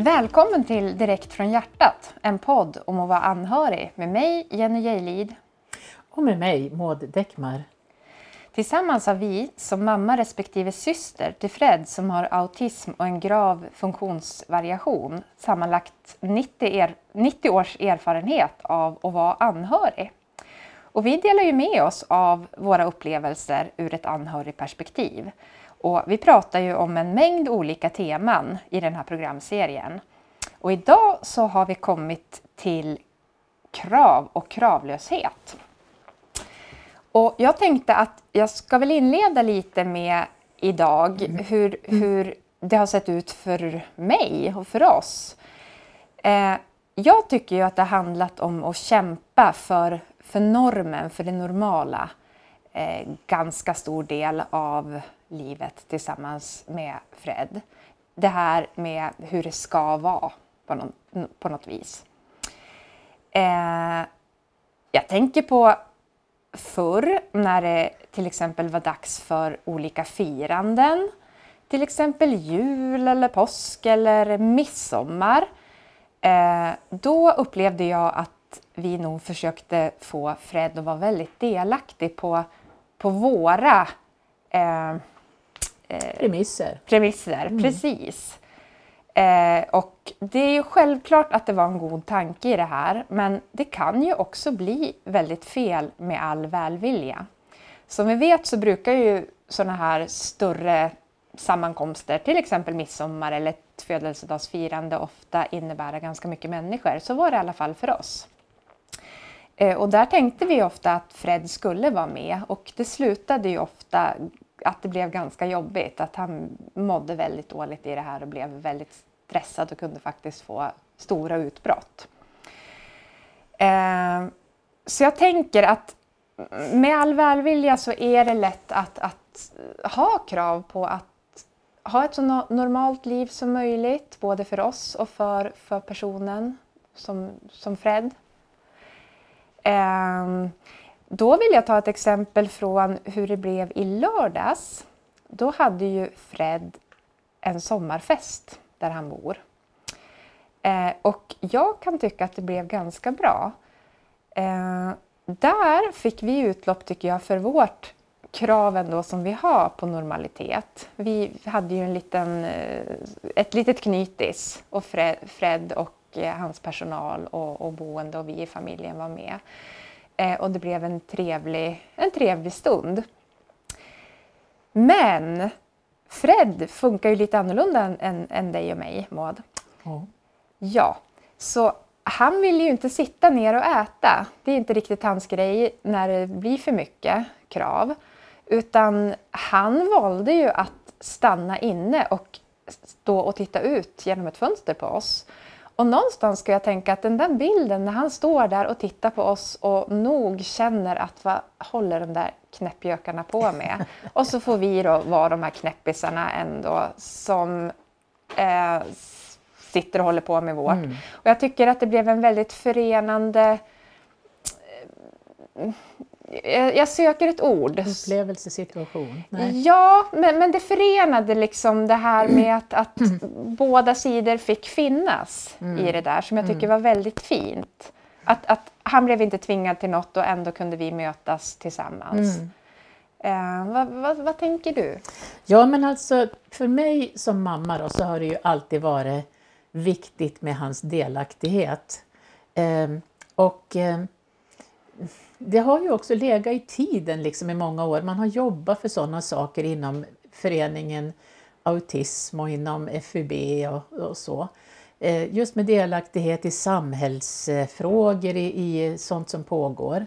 Välkommen till Direkt från hjärtat, en podd om att vara anhörig med mig Jenny Geilid. Och med mig Maud Däckmar. Tillsammans har vi som mamma respektive syster till Fred som har autism och en grav funktionsvariation sammanlagt 90, er, 90 års erfarenhet av att vara anhörig. Och vi delar ju med oss av våra upplevelser ur ett anhörigperspektiv. Och vi pratar ju om en mängd olika teman i den här programserien. Och idag så har vi kommit till krav och kravlöshet. Och jag tänkte att jag ska väl inleda lite med idag hur, hur det har sett ut för mig och för oss. Eh, jag tycker ju att det har handlat om att kämpa för, för normen, för det normala. Eh, ganska stor del av livet tillsammans med Fred. Det här med hur det ska vara på, någon, på något vis. Eh, jag tänker på förr när det till exempel var dags för olika firanden. Till exempel jul eller påsk eller midsommar. Eh, då upplevde jag att vi nog försökte få Fred att vara väldigt delaktig på, på våra eh, eh premisser. premisser mm. Precis. Eh, och det är ju självklart att det var en god tanke i det här, men det kan ju också bli väldigt fel med all välvilja. Som vi vet så brukar ju sådana här större sammankomster, till exempel midsommar eller ett födelsedagsfirande, ofta innebära ganska mycket människor. Så var det i alla fall för oss. Eh, och där tänkte vi ofta att Fred skulle vara med och det slutade ju ofta att det blev ganska jobbigt, att han mådde väldigt dåligt i det här och blev väldigt stressad och kunde faktiskt få stora utbrott. Eh, så jag tänker att med all välvilja så är det lätt att, att ha krav på att ha ett så normalt liv som möjligt, både för oss och för, för personen som, som Fred. Eh, då vill jag ta ett exempel från hur det blev i lördags. Då hade ju Fred en sommarfest där han bor. Eh, och jag kan tycka att det blev ganska bra. Eh, där fick vi utlopp, tycker jag, för vårt krav ändå som vi har på normalitet. Vi hade ju en liten, eh, ett litet knytis och Fred, och eh, hans personal och, och boende och vi i familjen var med. Eh, och det blev en trevlig, en trevlig stund. Men Fred funkar ju lite annorlunda än, än, än dig och mig, Maud. Ja. ja, så han vill ju inte sitta ner och äta. Det är inte riktigt hans grej när det blir för mycket krav. Utan han valde ju att stanna inne och stå och titta ut genom ett fönster på oss. Och någonstans ska jag tänka att den där bilden när han står där och tittar på oss och nog känner att vad håller de där knäppjökarna på med? Och så får vi då vara de här knäppisarna ändå som eh, sitter och håller på med vårt. Mm. Och jag tycker att det blev en väldigt förenande eh, jag söker ett ord. Upplevelsesituation? Nej. Ja, men, men det förenade liksom det här med att, att mm. båda sidor fick finnas mm. i det där som jag tycker mm. var väldigt fint. Att, att han blev inte tvingad till något och ändå kunde vi mötas tillsammans. Mm. Eh, vad, vad, vad, tänker du? Ja, men alltså för mig som mamma då, så har det ju alltid varit viktigt med hans delaktighet. Eh, och eh, det har ju också legat i tiden liksom i många år. Man har jobbat för sådana saker inom föreningen Autism och inom FUB och, och så. Eh, just med delaktighet i samhällsfrågor, i, i sånt som pågår.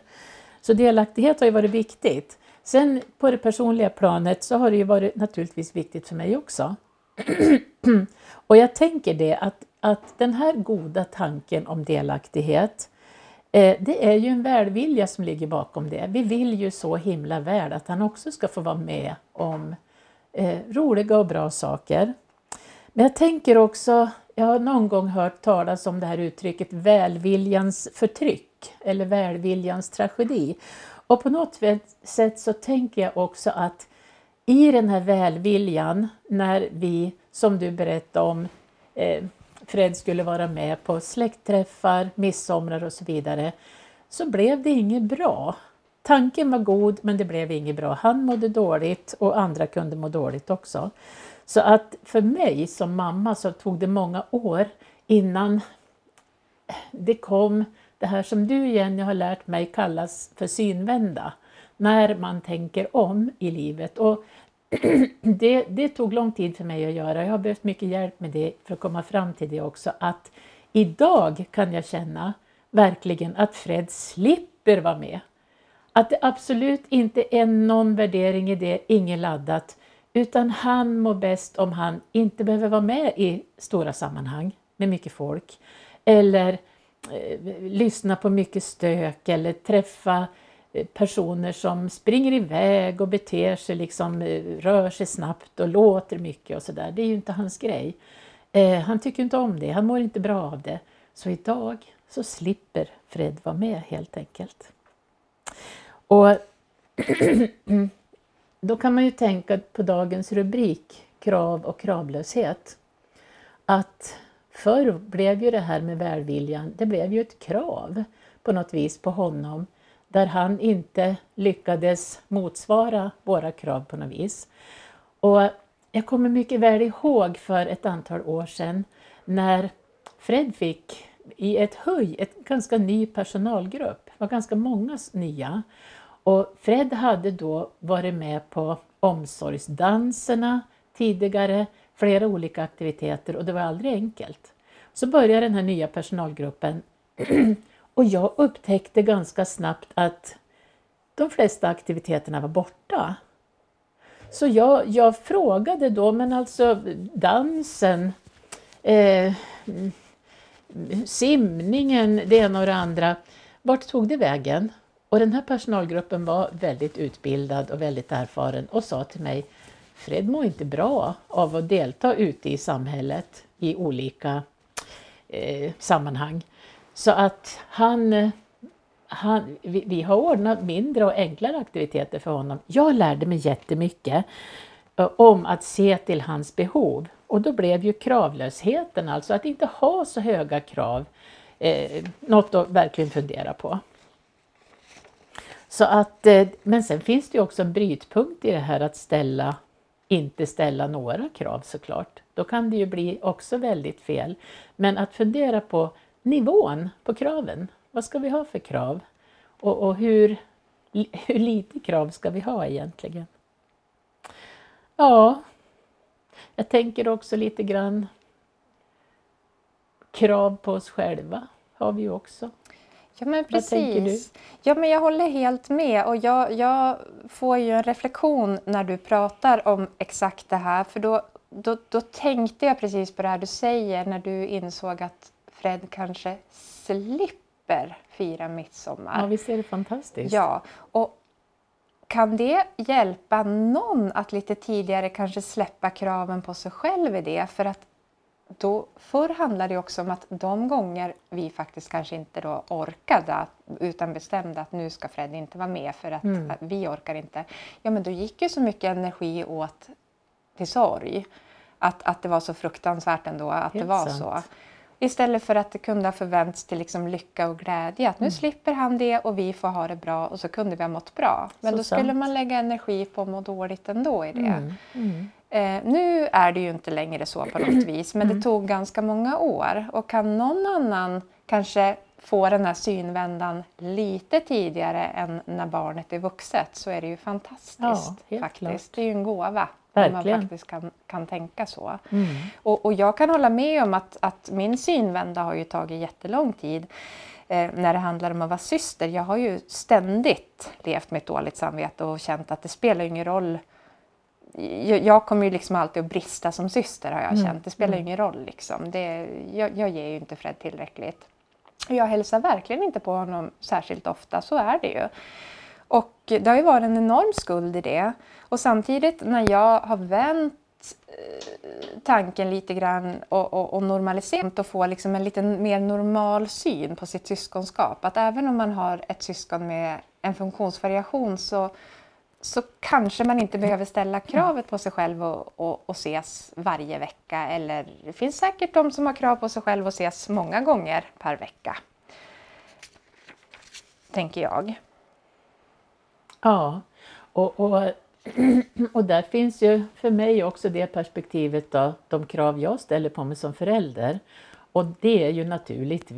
Så delaktighet har ju varit viktigt. Sen på det personliga planet så har det ju varit naturligtvis viktigt för mig också. och jag tänker det att, att den här goda tanken om delaktighet Eh, Eh, det är ju en välvilja som ligger bakom det. Vi vill ju så himla väl att han också ska få vara med om eh, roliga och bra saker. Men jag tänker också, jag har någon gång hört talas om det här uttrycket välviljans förtryck eller välviljans tragedi. Och på något sätt så tänker jag också att i den här välviljan, när vi, som du berättade om, eh, Fred skulle vara med på släktträffar, midsommar och så vidare, så blev det inget bra. Tanken var god men det blev inget bra. Han mådde dåligt och andra kunde må dåligt också. Så att för mig som mamma så tog det många år innan det kom det här som du Jenny har lärt mig kallas för synvända. När man tänker om i livet. Och det, det, tog lång tid för mig att göra. Jag har behövt mycket hjälp med det för att komma fram till det också. Att idag kan jag känna verkligen att Fred slipper vara med. Att det absolut inte är någon värdering i det, inget laddat. Utan han mår bäst om han inte behöver vara med i stora sammanhang med mycket folk. Eller eh, lyssna på mycket stök eller träffa eh, Eh, personer som springer iväg och beter sig, liksom, eh, rör sig snabbt och låter mycket och sådär. Det är ju inte hans grej. Eh, han tycker inte om det, han mår inte bra av det. Så idag så slipper Fred vara med helt enkelt. Och då kan man ju tänka på dagens rubrik, krav och kravlöshet. Att förr blev ju det här med välviljan, det blev ju ett krav på något vis på honom där han inte lyckades motsvara våra krav på något vis. Och jag kommer mycket väl ihåg för ett antal år sedan när Fred fick i ett höj, ett ganska ny personalgrupp, det var ganska många nya. Och Fred hade då varit med på omsorgsdanserna tidigare, flera olika aktiviteter och det var aldrig enkelt. Så började den här nya personalgruppen eh, och jag upptäckte ganska snabbt att de flesta aktiviteterna var borta. Så jag, jag frågade då, men alltså dansen, eh, simningen, det ena och det andra, vart tog det vägen? Och den här personalgruppen var väldigt utbildad och väldigt erfaren och sa till mig Fred mår inte bra av att delta ute i samhället i olika eh, sammanhang. Så att han, han vi, vi, har ordnat mindre och enklare aktiviteter för honom. Jag lärde mig jättemycket eh, om att se till hans behov och då blev ju kravlösheten, alltså att inte ha så höga krav, eh, något att verkligen fundera på. Så att, eh, men sen finns det ju också en brytpunkt i det här att ställa, inte ställa några krav såklart. Då kan det ju bli också väldigt fel. Men att fundera på nivån på kraven. Vad ska vi ha för krav? Och, och hur, hur lite krav ska vi ha egentligen? Ja, jag tänker också lite grann krav på oss själva har vi ju också. Ja men precis. Ja men jag håller helt med och jag, jag får ju en reflektion när du pratar om exakt det här för då, då, då tänkte jag precis på det här du säger när du insåg att Fred kanske slipper fira midsommar. Ja visst är det fantastiskt. Ja, och kan det hjälpa någon att lite tidigare kanske släppa kraven på sig själv i det? För att då, förr handlade det också om att de gånger vi faktiskt kanske inte då orkade utan bestämde att nu ska Fred inte vara med för att, mm. att vi orkar inte. Ja men då gick ju så mycket energi åt till sorg. Att, att det var så fruktansvärt ändå att Helt det var sant. så. Istället för att det kunde ha förvänts till liksom lycka och glädje. Att nu mm. slipper han det och vi får ha det bra och så kunde vi ha mått bra. Men så då sant. skulle man lägga energi på att må dåligt ändå i det. Mm. Mm. Eh, nu är det ju inte längre så på något vis men det mm. tog ganska många år. Och kan någon annan kanske få den här synvändan lite tidigare än när barnet är vuxet så är det ju fantastiskt. Ja, faktiskt. Klart. Det är ju en gåva. Verkligen. man faktiskt kan, kan tänka så. Mm. Och, och, jag kan hålla med om att, att min synvända har ju tagit jättelång tid eh, när det handlar om att vara syster. Jag har ju ständigt levt med ett dåligt samvete och känt att det spelar ingen roll jag, jag kommer ju liksom alltid att brista som syster har jag mm. känt. Det spelar mm. ingen roll liksom. Det, jag, jag ger ju inte Fred tillräckligt. Jag hälsar verkligen inte på honom särskilt ofta, så är det ju. Och det har ju varit en enorm skuld i det. Och samtidigt när jag har vänt eh, tanken lite grann och, och, och normaliserat och få liksom en lite mer normal syn på sitt syskonskap. Att även om man har ett syskon med en funktionsvariation så, så kanske man inte behöver ställa kravet på sig själv och, och, och ses varje vecka. Eller det finns säkert de som har krav på sig själv att ses många gånger per vecka. Tänker jag. Ja, och, och, och där finns ju för mig också det perspektivet då, de krav jag ställer på mig som förälder. Och det är ju naturligt,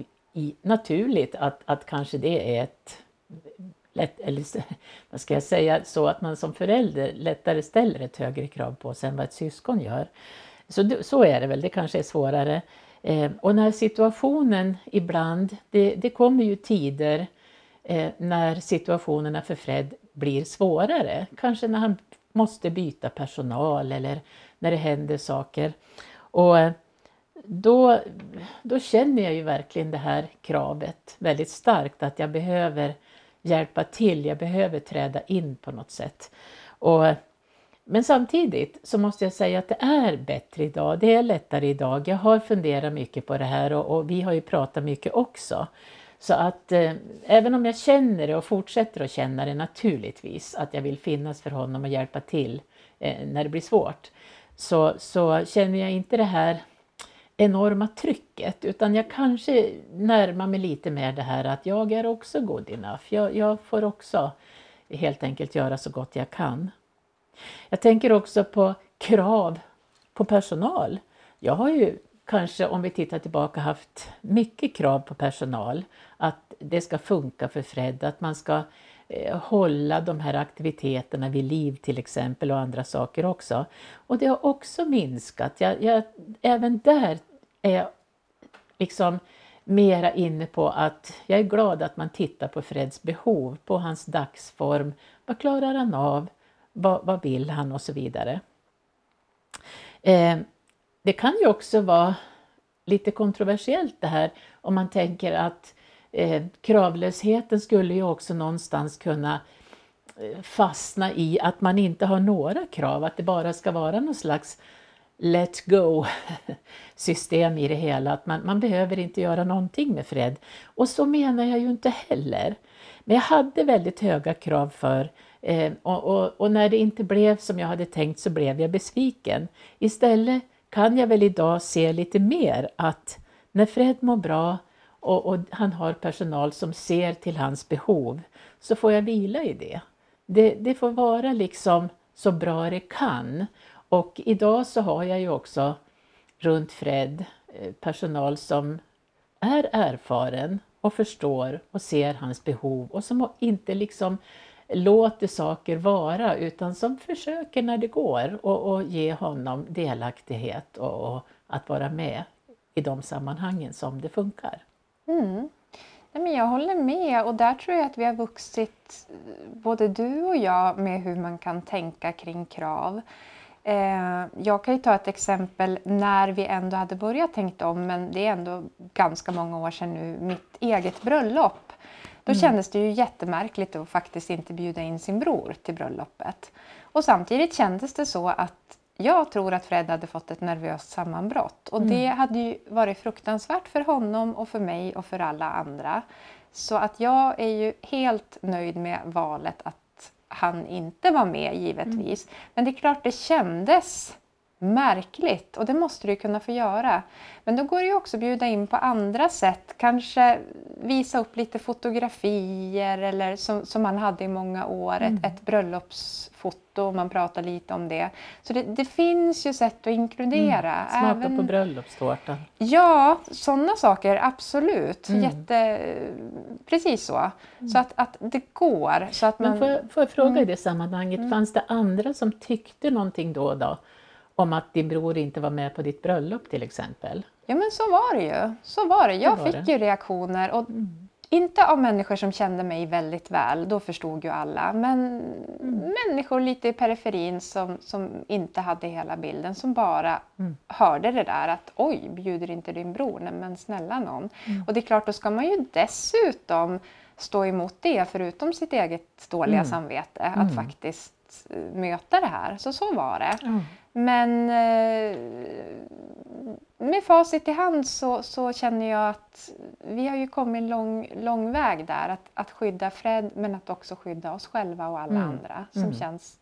naturligt att, att kanske det är ett lätt, eller vad ska jag säga, så att man som förälder lättare ställer ett högre krav på sig än vad ett syskon gör. Så, så är det väl, det kanske är svårare. Eh, och när situationen ibland, det, det kommer ju tider eh, när situationerna för Fred blir svårare. Kanske när han måste byta personal eller när det händer saker. Och eh, då, då känner jag ju verkligen det här kravet väldigt starkt att jag behöver hjälpa till, jag behöver träda in på något sätt. Och, men samtidigt så måste jag säga att det är bättre idag, det är lättare idag. Jag har funderat mycket på det här och, och vi har ju pratat mycket också. Så att eh, även om jag känner det och fortsätter att känna det naturligtvis, att jag vill finnas för honom och hjälpa till eh, när det blir svårt, så, så känner jag inte det här enorma trycket utan jag kanske närmar mig lite mer det här att jag är också good enough. Jag, jag får också helt enkelt göra så gott jag kan. Jag tänker också på krav på personal. Jag har ju kanske, om vi tittar tillbaka, haft mycket krav på personal. Att det ska funka för Fred, att man ska eh, Eh, hålla de här aktiviteterna vid liv till exempel och andra saker också. Och det har också minskat. Jag, jag, även där är jag liksom mera inne på att jag är glad att man tittar på Freds behov, på hans dagsform. Vad klarar han av? Vad, vad vill han? Och så vidare. Eh, det kan ju också vara lite kontroversiellt det här om man tänker att eh, kravlösheten skulle ju också någonstans kunna eh, fastna i att man inte har några krav, att det bara ska vara någon slags let go system i det hela, att man, man behöver inte göra någonting med Fred. Och så menar jag ju inte heller. Men jag hade väldigt höga krav för eh, och, och, och, när det inte blev som jag hade tänkt så blev jag besviken. Istället kan jag väl idag se lite mer att när Fred mår bra och, och, han har personal som ser till hans behov så får jag vila i det. Det, det får vara liksom så bra det kan. Och idag så har jag ju också runt Fred eh, personal som är erfaren och förstår och ser hans behov och som inte liksom låter saker vara utan som försöker när det går och, och ge honom delaktighet och, och, att vara med i de sammanhangen som det funkar. Mm. Nej, men jag håller med och där tror jag att vi har vuxit, både du och jag, med hur man kan tänka kring krav. Eh, jag kan ju ta ett exempel när vi ändå hade börjat tänka om, men det är ändå ganska många år sedan nu, mitt eget bröllop. Då mm. kändes det ju jättemärkligt att faktiskt inte bjuda in sin bror till bröllopet. Och samtidigt kändes det så att jag tror att Fred hade fått ett nervöst sammanbrott och mm. det hade ju varit fruktansvärt för honom och för mig och för alla andra. Så att jag är ju helt nöjd med valet att han inte var med givetvis. Mm. Men det är klart det kändes märkligt och det måste du kunna få göra. Men då går det ju också att bjuda in på andra sätt. Kanske visa upp lite fotografier eller som, som man hade i många år, mm. ett, ett bröllopsfoto, man pratar lite om det. Så det, det finns ju sätt att inkludera. Mm. Smaka Även... på bröllopstårtan. Ja, sådana saker, absolut. Mm. Jätte... Precis så. Mm. Så att, att det går. Så att man... Men får, jag, får jag fråga i mm. det sammanhanget, mm. fanns det andra som tyckte någonting då och då? Om att din bror inte var med på ditt bröllop till exempel? Ja men så var det ju. Så var det. Jag var fick det. ju reaktioner. Och mm. Inte av människor som kände mig väldigt väl, då förstod ju alla. Men mm. människor lite i periferin som, som inte hade hela bilden, som bara mm. hörde det där att oj, bjuder inte din bror? Nej men snälla någon. Mm. Och det är klart, då ska man ju dessutom stå emot det, förutom sitt eget dåliga mm. samvete, att mm. faktiskt möta det här. Så så var det. Men eh, med facit i hand så, så, känner jag att vi har ju kommit lång, lång väg där. Att, att skydda Fred men att också skydda oss själva och alla mm. andra. Som mm. känns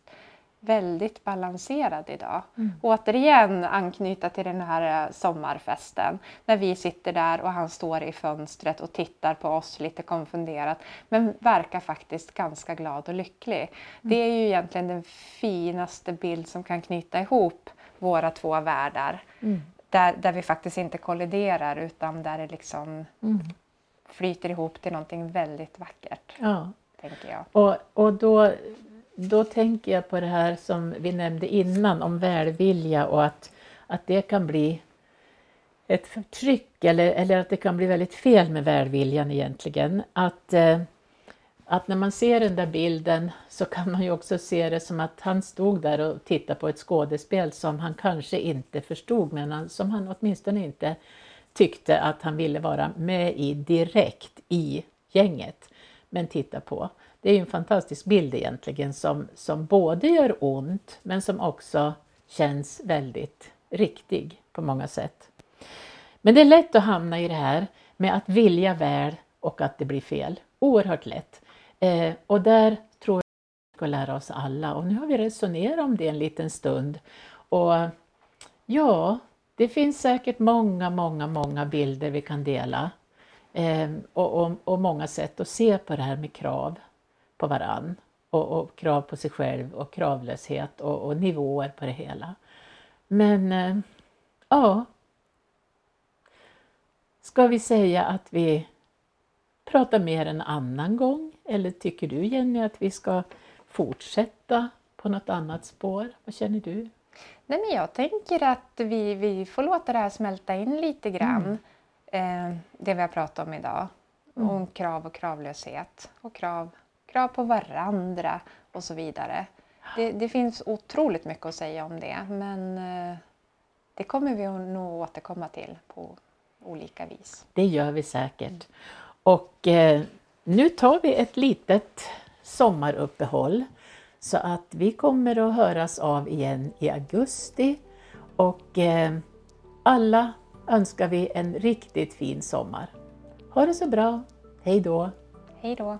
väldigt balanserad idag. Mm. Återigen anknyta till den här eh, sommarfesten när vi sitter där och han står i fönstret och tittar på oss lite konfunderat men verkar faktiskt ganska glad och lycklig. Mm. Det är ju egentligen den finaste bild som kan knyta ihop våra två världar. Mm. Där, där vi faktiskt inte kolliderar utan där det liksom mm. flyter ihop till någonting väldigt vackert. Ja. Tänker jag. Och, och då då tänker jag på det här som vi nämnde innan om välvilja och att, att det kan bli ett förtryck eller, eller att det kan bli väldigt fel med välviljan egentligen. Att, eh, att när man ser den där bilden så kan man ju också se det som att han stod där och tittade på ett skådespel som han kanske inte förstod men som han åtminstone inte tyckte att han ville vara med i direkt i gänget. Men titta på. Det är en fantastisk bild egentligen som, som både gör ont men som också känns väldigt riktig på många sätt. Men det är lätt att hamna i det här med att vilja väl och att det blir fel. Oerhört lätt. Eh, och där tror jag att vi ska lära oss alla och nu har vi resonerat om det en liten stund. Och ja, det finns säkert många, många, många bilder vi kan dela eh, och, och, och många sätt att se på det här med krav på varann och, och, krav på sig själv och kravlöshet och, och nivåer på det hela. Men eh, ja, ska vi säga att vi pratar mer en annan gång? Eller tycker du Jenny att vi ska fortsätta på något annat spår? Vad känner du? Nej, men jag tänker att vi, vi får låta det här smälta in lite grann. Mm. Eh, det vi har pratat om idag. Mm. Om krav och kravlöshet och krav krav på varandra och så vidare. Det, det, finns otroligt mycket att säga om det men eh, det kommer vi nog återkomma till på olika vis. Det gör vi säkert. Och eh, nu tar vi ett litet sommaruppehåll så att vi kommer att höras av igen i augusti och eh, alla önskar vi en riktigt fin sommar. Ha det så bra! Hej då! Hej då!